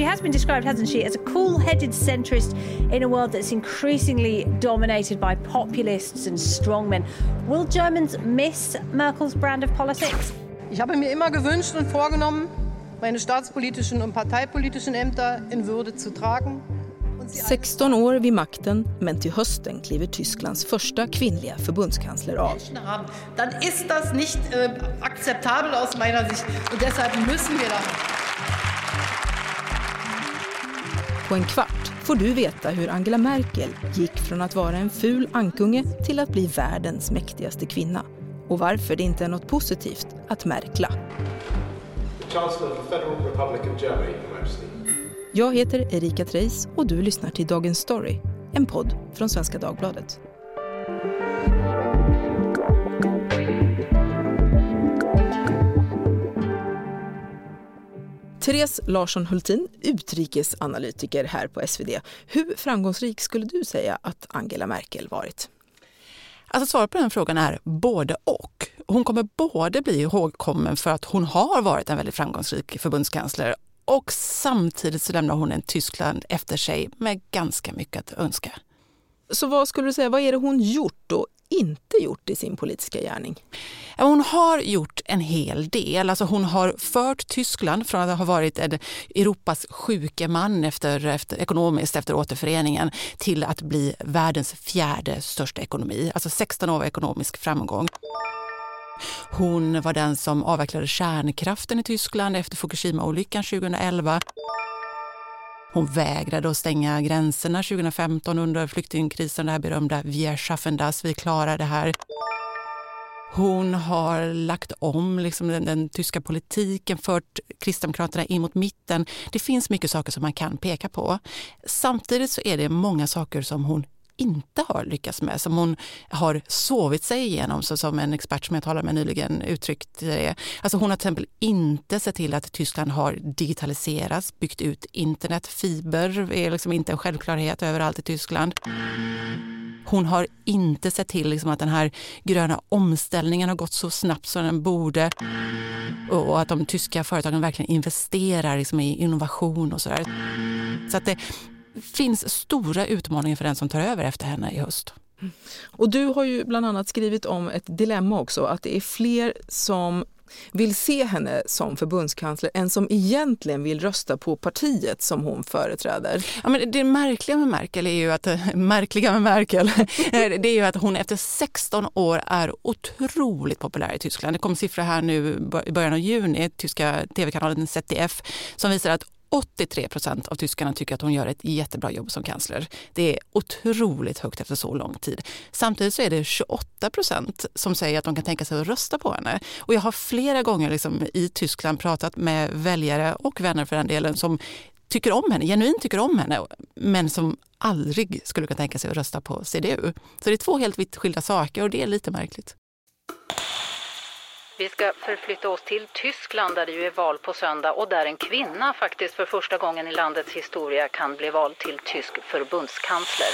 she has been described, hasn't she, as a cool headed centrist in a world that's increasingly dominated by populists and strongmen. Will Germans miss Merkel's brand of politics? Ich habe mir immer gewünscht und vorgenommen, meine staatspolitischen und parteipolitischen Ämter in Würde zu tragen 16 år vid makten, men till hösten kliver Tysklands första kvinnliga förbundskansler av. Dann ist das nicht äh, akzeptabel aus meiner Sicht und deshalb müssen wir da. På en kvart får du veta hur Angela Merkel gick från att vara en ful ankunge till att bli världens mäktigaste kvinna och varför det inte är något positivt att märkla. Jag heter Erika Treis och du lyssnar till Dagens Story, en podd från Svenska Dagbladet. Therese Larsson Hultin, utrikesanalytiker här på SvD. Hur framgångsrik skulle du säga att Angela Merkel varit? Alltså svaret på den frågan är både och. Hon kommer både bli ihågkommen för att hon har varit en väldigt framgångsrik förbundskansler och samtidigt så lämnar hon en Tyskland efter sig med ganska mycket att önska. Så vad skulle du säga, vad är det hon gjort och inte gjort i sin politiska gärning? Hon har gjort en hel del. Alltså hon har fört Tyskland från att ha varit en Europas sjuke man efter, efter, ekonomiskt efter återföreningen till att bli världens fjärde största ekonomi. Alltså 16 år av ekonomisk framgång. Hon var den som avvecklade kärnkraften i Tyskland efter Fukushima-olyckan 2011. Hon vägrade att stänga gränserna 2015 under flyktingkrisen, det här berömda Wir schaffen das, vi klarar det här. Hon har lagt om liksom den, den, tyska politiken, fört Kristdemokraterna in mot mitten. Det finns mycket saker som man kan peka på. Samtidigt så är det många saker som hon inte har lyckats med, som hon har sovit sig igenom, så som en expert som jag talade med nyligen uttryckte det. Alltså hon har till exempel inte sett till att Tyskland har digitaliserats, byggt ut internet, fiber är liksom inte en självklarhet överallt i Tyskland. Hon har inte sett till liksom att den här gröna omställningen har gått så snabbt som den borde och att de tyska företagen verkligen investerar liksom i innovation och sådär. Så att det, finns stora utmaningar för den som tar över efter henne i höst. Och du har ju bland annat skrivit om ett dilemma också, att det är fler som vill se henne som förbundskansler än som egentligen vill rösta på partiet som hon företräder. Ja, men det märkliga med Merkel är ju att, märkliga med Merkel, det är ju att hon efter 16 år är otroligt populär i Tyskland. Det kom siffror här nu i början av juni, tyska tv-kanalen ZDF, som visar att 83 procent av tyskarna tycker att hon gör ett jättebra jobb som kansler. Det är otroligt högt efter så lång tid. Samtidigt så är det 28 procent som säger att de kan tänka sig att rösta på henne. Och jag har flera gånger liksom i Tyskland pratat med väljare och vänner för den delen som tycker om henne, genuint tycker om henne, men som aldrig skulle kunna tänka sig att rösta på CDU. Så det är två helt vitt skilda saker och det är lite märkligt. Vi ska förflytta oss till Tyskland där det ju är val på söndag och där en kvinna faktiskt för första gången i landets historia kan bli vald till tysk förbundskansler.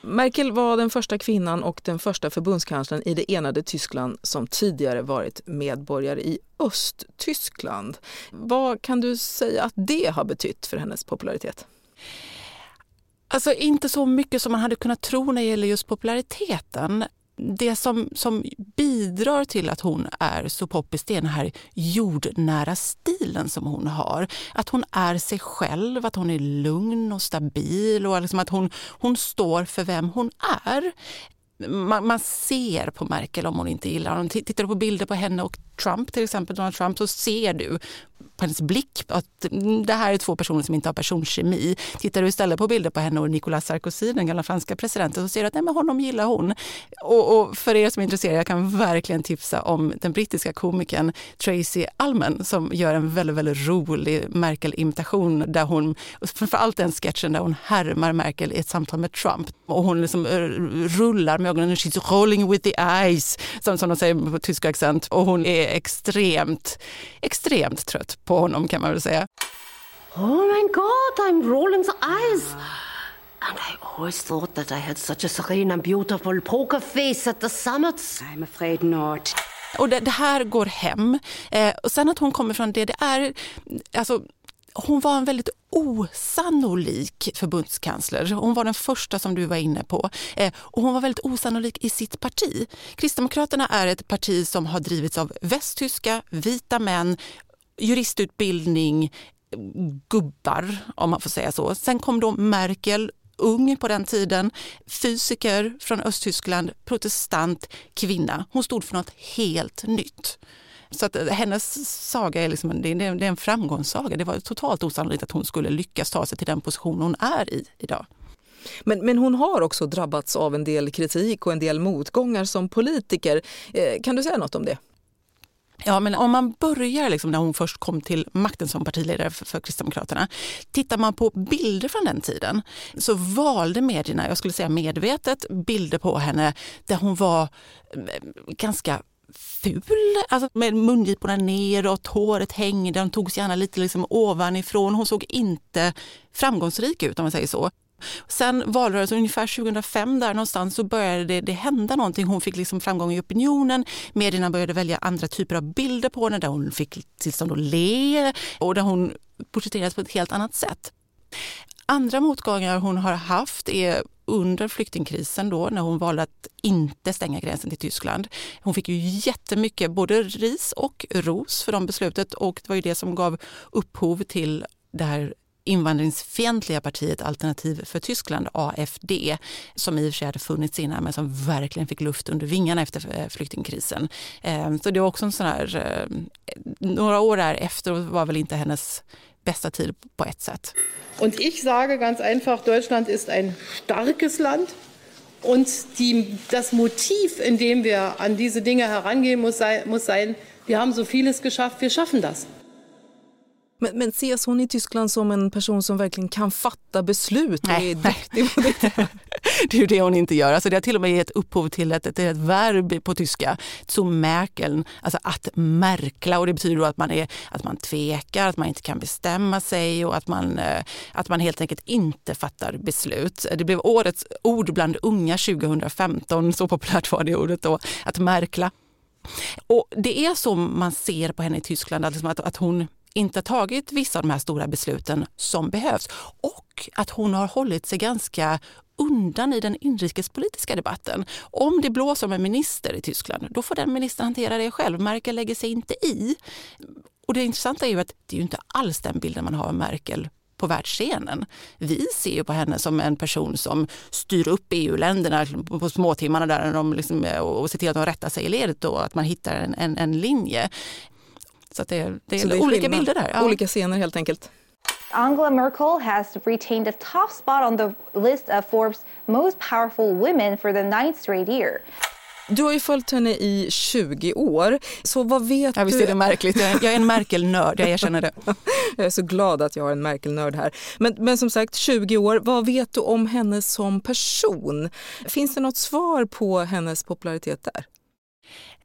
Merkel var den första kvinnan och den första förbundskanslern i det enade Tyskland som tidigare varit medborgare i Östtyskland. Vad kan du säga att det har betytt för hennes popularitet? Alltså inte så mycket som man hade kunnat tro när det gäller just populariteten det som, som bidrar till att hon är så poppis det är den här jordnära stilen som hon har. Att hon är sig själv, att hon är lugn och stabil och liksom att hon, hon står för vem hon är. Man, man, ser på Merkel om hon inte gillar honom. Tittar du på bilder på henne och Trump, till exempel Donald Trump, så ser du på hennes blick att mm, det här är två personer som inte har personkemi. Tittar du istället på bilder på henne och Nicolas Sarkozy, den gamla franska presidenten, så ser du att nej, men honom gillar hon. Och, och för er som är intresserade, jag kan verkligen tipsa om den brittiska komikern Tracy Alman som gör en väldigt, väldigt rolig Merkel-imitation där hon, framförallt den sketchen där hon härmar Merkel i ett samtal med Trump och hon liksom eh, rullar med ögonen, she's rolling with the eyes, som, som de säger på tysk accent och hon är extremt, extremt trött på honom kan man väl säga. Oh my god, I'm rolling the eyes. And I always thought that I had such a serene and beautiful poker face at the summits. I'm afraid not. Och det, det här går hem. Eh, och sen att hon kommer från DDR, alltså hon var en väldigt osannolik förbundskansler. Hon var den första som du var inne på. Eh, och hon var väldigt osannolik i sitt parti. Kristdemokraterna är ett parti som har drivits av västtyska, vita män, juristutbildning, gubbar om man får säga så. Sen kom då Merkel ung på den tiden, fysiker från Östtyskland, protestant, kvinna. Hon stod för något helt nytt. Så att eh, hennes saga är, liksom, det är, en framgångssaga. Det var totalt osannolikt att hon skulle lyckas ta sig till den position hon är i idag. Men, men hon har också drabbats av en del kritik och en del motgångar som politiker. Eh, kan du säga något om det? Ja, men om man börjar liksom när hon först kom till makten som partiledare för, för Kristdemokraterna. Tittar man på bilder från den tiden så valde medierna, jag skulle säga medvetet, bilder på henne där hon var eh, ganska ful, alltså med mungiporna neråt, håret hängde, hon togs gärna lite liksom ovanifrån. Hon såg inte framgångsrik ut om man säger så. Sen valrörelsen ungefär 2005 där någonstans så började det, det hända någonting. Hon fick liksom framgång i opinionen. Medierna började välja andra typer av bilder på henne där hon fick tillstånd att le och där hon porträtterades på ett helt annat sätt. Andra motgångar hon har haft är under flyktingkrisen då när hon valde att inte stänga gränsen till Tyskland. Hon fick ju jättemycket både ris och ros för de beslutet och det var ju det som gav upphov till det här invandringsfientliga partiet Alternativ för Tyskland, AFD, som i och för sig hade funnits innan men som verkligen fick luft under vingarna efter eh, flyktingkrisen. Ehm, så det var också en sån här, eh, några år därefter var väl inte hennes bästa tid på ett sätt. Und ich sage ganz einfach, Deutschland ist ein starkes Land. Und die, das Motiv, in dem wir an diese Dinge herangehen, muss, sei, muss sein, wir haben so vieles geschafft, wir schaffen das. Men, men ses hon i Tyskland som en person som verkligen kan fatta beslut? Nej, nej. det är ju det hon inte gör. Alltså det har till och med gett upphov till ett, ett, ett verb på tyska, zu merkeln, alltså att märkla. Och det betyder att man, är, att man tvekar, att man inte kan bestämma sig och att man, eh, att man helt enkelt inte fattar beslut. Det blev årets ord bland unga 2015, så populärt var det ordet då, att märkla. Och det är så man ser på henne i Tyskland, alltså att, att hon inte tagit vissa av de här stora besluten som behövs och att hon har hållit sig ganska undan i den inrikespolitiska debatten. Om det blåser om en minister i Tyskland, då får den ministern hantera det själv. Merkel lägger sig inte i. Och det intressanta är ju att det är ju inte alls den bilden man har av Merkel på världsscenen. Vi ser ju på henne som en person som styr upp EU-länderna på småtimmarna där de liksom, och ser till att de rättar sig i ledet och att man hittar en, en, en linje. Så det är, det är, det är olika skillnad. bilder där. Ja. Olika scener helt enkelt. Angela Merkel has retained a top spot on the list of Forbes most powerful women for the ninth straight year. Du har ju följt henne i 20 år, så vad vet ja, du? Visst är det märkligt, jag är en Merkel-nörd, jag erkänner det. jag är så glad att jag har en Merkel-nörd här. Men, men som sagt, 20 år, vad vet du om henne som person? Finns det något svar på hennes popularitet där?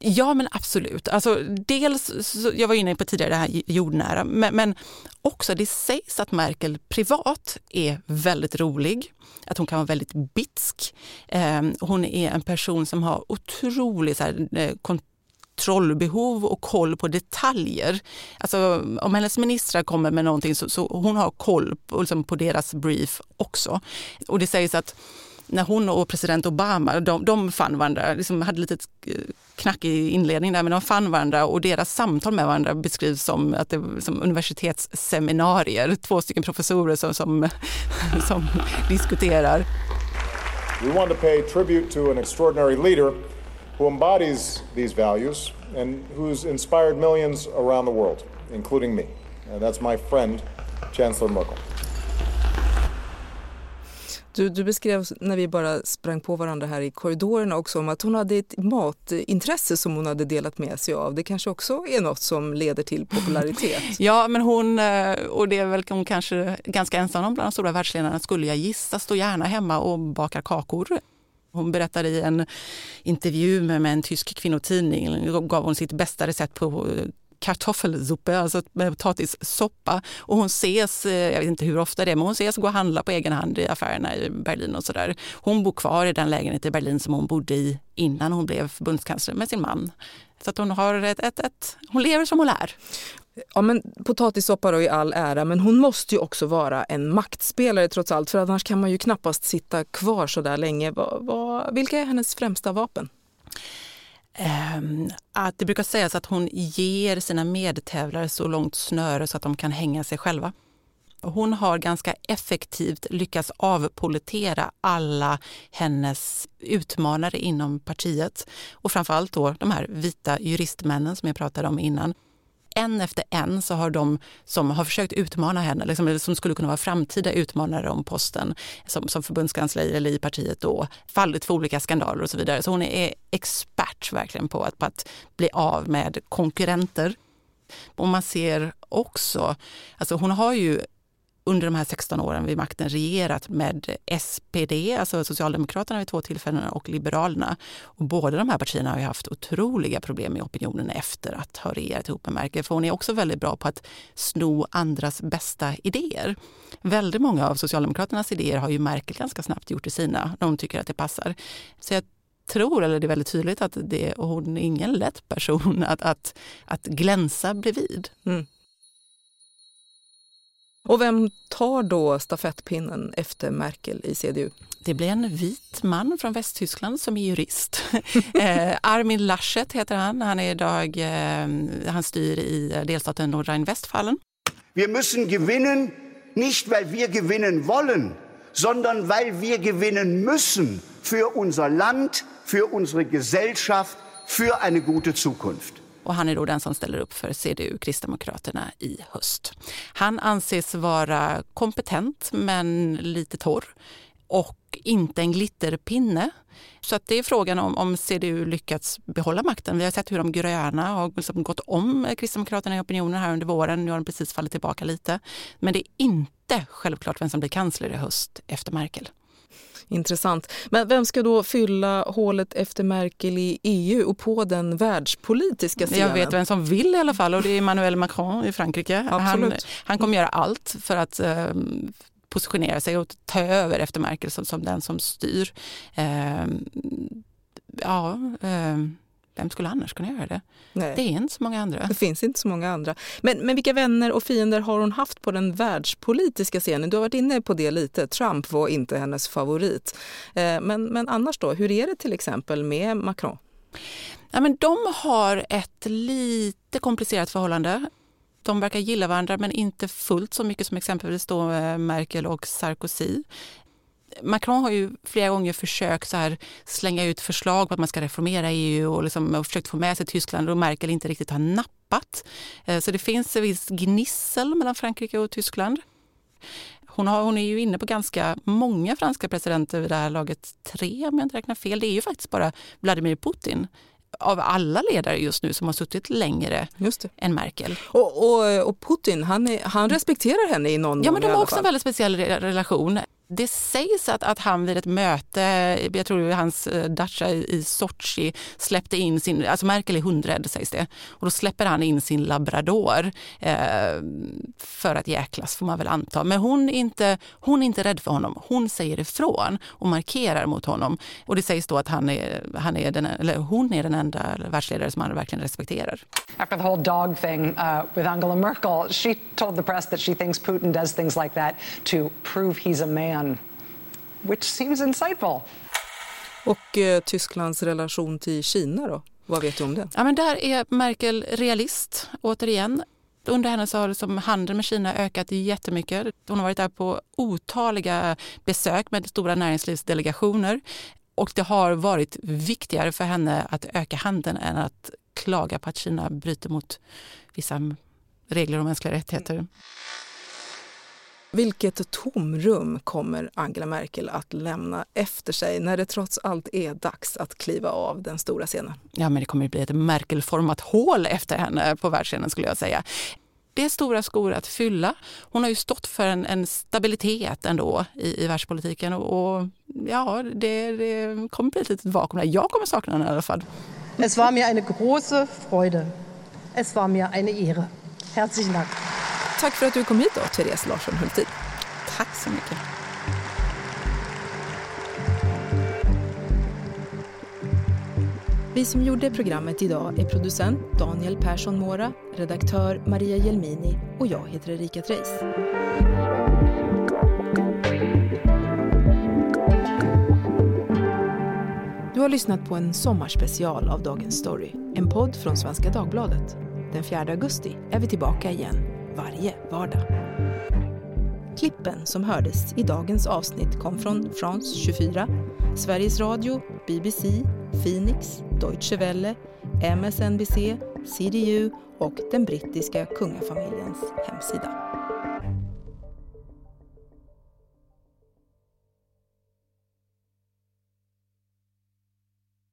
Ja men absolut. Alltså, dels, jag var inne på tidigare det här jordnära, men, men också det sägs att Merkel privat är väldigt rolig, att hon kan vara väldigt bitsk. Eh, hon är en person som har otroligt så här, eh, kontrollbehov och koll på detaljer. Alltså, om hennes ministrar kommer med någonting så, så hon har koll på, liksom, på deras brief också. Och det sägs att när hon och president Obama, de, de fann varandra, liksom hade lite knack knackig inledning där, men de fann varandra och deras samtal med varandra beskrivs som, att det, som universitetsseminarier. Två stycken professorer som, som, som diskuterar. We want to pay tribute to an extraordinary leader who embodies these values and who's inspired millions around the world, including me. And that's my friend, Chancellor Merkel. Du, du beskrev när vi bara sprang på varandra här i korridorerna också om att hon hade ett matintresse som hon hade delat med sig av. Det kanske också är något som leder till popularitet? ja, men hon, eh, och det är väl hon kanske ganska ensam om bland de stora världsledarna skulle jag gissa, står gärna hemma och bakar kakor. Hon berättade i en intervju med en tysk kvinnotidning, gav hon sitt bästa recept på kartoffelsuppe, alltså potatissoppa. Och hon ses, eh, jag vet inte hur ofta det är, men hon ses gå och handla på egen hand i affärerna i Berlin och sådär. Hon bor kvar i den lägenhet i Berlin som hon bodde i innan hon blev förbundskansler med sin man. Så att hon har ett, ett, ett, hon lever som hon lär. Ja, men potatissoppa då i all ära, men hon måste ju också vara en maktspelare trots allt, för annars kan man ju knappast sitta kvar så där länge. Va, va, vilka är hennes främsta vapen? Ehm, att det brukar sägas att hon ger sina medtävlare så långt snöre så att de kan hänga sig själva. Hon har ganska effektivt lyckats avpolitera alla hennes utmanare inom partiet och framförallt då de här vita juristmännen som jag pratade om innan en efter en så har de som har försökt utmana henne, liksom, eller som skulle kunna vara framtida utmanare om posten som, som förbundskansler eller i partiet då, fallit för olika skandaler och så vidare. Så hon är expert verkligen på att, på att bli av med konkurrenter. Och man ser också, alltså hon har ju under de här 16 åren vid makten regerat med SPD, alltså Socialdemokraterna vid två tillfällen, och Liberalerna. Och båda de här partierna har haft otroliga problem med opinionen efter att ha regerat ihop med Merkel. För hon är också väldigt bra på att sno andras bästa idéer. Väldigt många av Socialdemokraternas idéer har ju Merkel ganska snabbt gjort till sina, när hon tycker att det passar. Så jag tror, eller det är väldigt tydligt, att det, hon är ingen lätt person att, att, att glänsa bredvid. Mm. Och vem tar då stafettpinnen efter Merkel i CDU? Det blir en vit man från Västtyskland som är jurist. eh, Armin Laschet heter han. Han, är idag, eh, han styr i delstaten Nordrhein-Westfalen. Vi måste gewinnen, nicht weil wir gewinnen wollen, sondern weil wir gewinnen müssen för unser Land, för unsere Gesellschaft, för eine gute Zukunft och han är då den som ställer upp för CDU, Kristdemokraterna, i höst. Han anses vara kompetent men lite torr och inte en glitterpinne. Så att det är frågan om, om CDU lyckats behålla makten. Vi har sett hur de gröna har liksom gått om Kristdemokraterna i opinionen här under våren. Nu har de precis fallit tillbaka lite. Men det är inte självklart vem som blir kansler i höst efter Merkel. Intressant. Men vem ska då fylla hålet efter Merkel i EU och på den världspolitiska scenen? Jag vet vem som vill i alla fall och det är Emmanuel Macron i Frankrike. Han, han kommer göra allt för att eh, positionera sig och ta över efter Merkel som, som den som styr. Eh, ja, eh, vem skulle annars kunna göra det? Nej. Det är inte så många andra. Det finns inte så många andra. Men, men vilka vänner och fiender har hon haft på den världspolitiska scenen? Du har varit inne på det lite. Trump var inte hennes favorit. Eh, men, men annars då, hur är det till exempel med Macron? Ja, men de har ett lite komplicerat förhållande. De verkar gilla varandra men inte fullt så mycket som exempelvis då eh, Merkel och Sarkozy. Macron har ju flera gånger försökt så här slänga ut förslag på att man ska reformera EU och, liksom, och försökt få med sig Tyskland och Merkel inte riktigt har nappat. Eh, så det finns en viss gnissel mellan Frankrike och Tyskland. Hon, har, hon är ju inne på ganska många franska presidenter vid det här laget. Tre om jag inte räknar fel. Det är ju faktiskt bara Vladimir Putin av alla ledare just nu som har suttit längre än Merkel. Och, och, och Putin, han, är, han respekterar henne i någon Ja, men de har också en väldigt speciell relation. Det sägs att, att han vid ett möte, jag tror hans eh, dacha i Sochi, släppte in sin, alltså Merkel är hundrädd sägs det, och då släpper han in sin labrador eh, för att jäklas får man väl anta. Men hon är, inte, hon är inte rädd för honom. Hon säger ifrån och markerar mot honom. Och det sägs då att han är, han är den, eller hon är den enda världsledare som han verkligen respekterar. After the whole dog thing uh, with Angela Merkel, she told the press that she thinks Putin does things like that to prove he's a man man, which seems insightful. Och eh, Tysklands relation till Kina då? Vad vet du om det? Ja, men där är Merkel realist, återigen. Under henne så har liksom handeln med Kina ökat jättemycket. Hon har varit där på otaliga besök med stora näringslivsdelegationer. Och det har varit viktigare för henne att öka handeln än att klaga på att Kina bryter mot vissa regler om mänskliga rättigheter. Vilket tomrum kommer Angela Merkel att lämna efter sig när det trots allt är dags att kliva av den stora scenen? Ja, men det kommer att bli ett Merkelformat hål efter henne på världsscenen skulle jag säga. Det är stora skor att fylla. Hon har ju stått för en, en stabilitet ändå i, i världspolitiken och, och ja, det, det kommer bli ett litet vakuum där. Jag kommer sakna henne i alla fall. Es war mir eine große Freude. Es war mir eine Ehre. Herzlichen Dank. Tack för att du kom hit då, Therese Larsson Hultin. Tack så mycket. Vi som gjorde programmet idag är producent Daniel Persson Mora, redaktör Maria Jelmini och jag heter Erika Treijs. Du har lyssnat på en sommarspecial av Dagens Story, en podd från Svenska Dagbladet. Den 4 augusti är vi tillbaka igen, varje vardag. Klippen som hördes i dagens avsnitt kom från France 24, Sveriges Radio, BBC, Phoenix, Deutsche Welle, MSNBC, CDU och den brittiska kungafamiljens hemsida.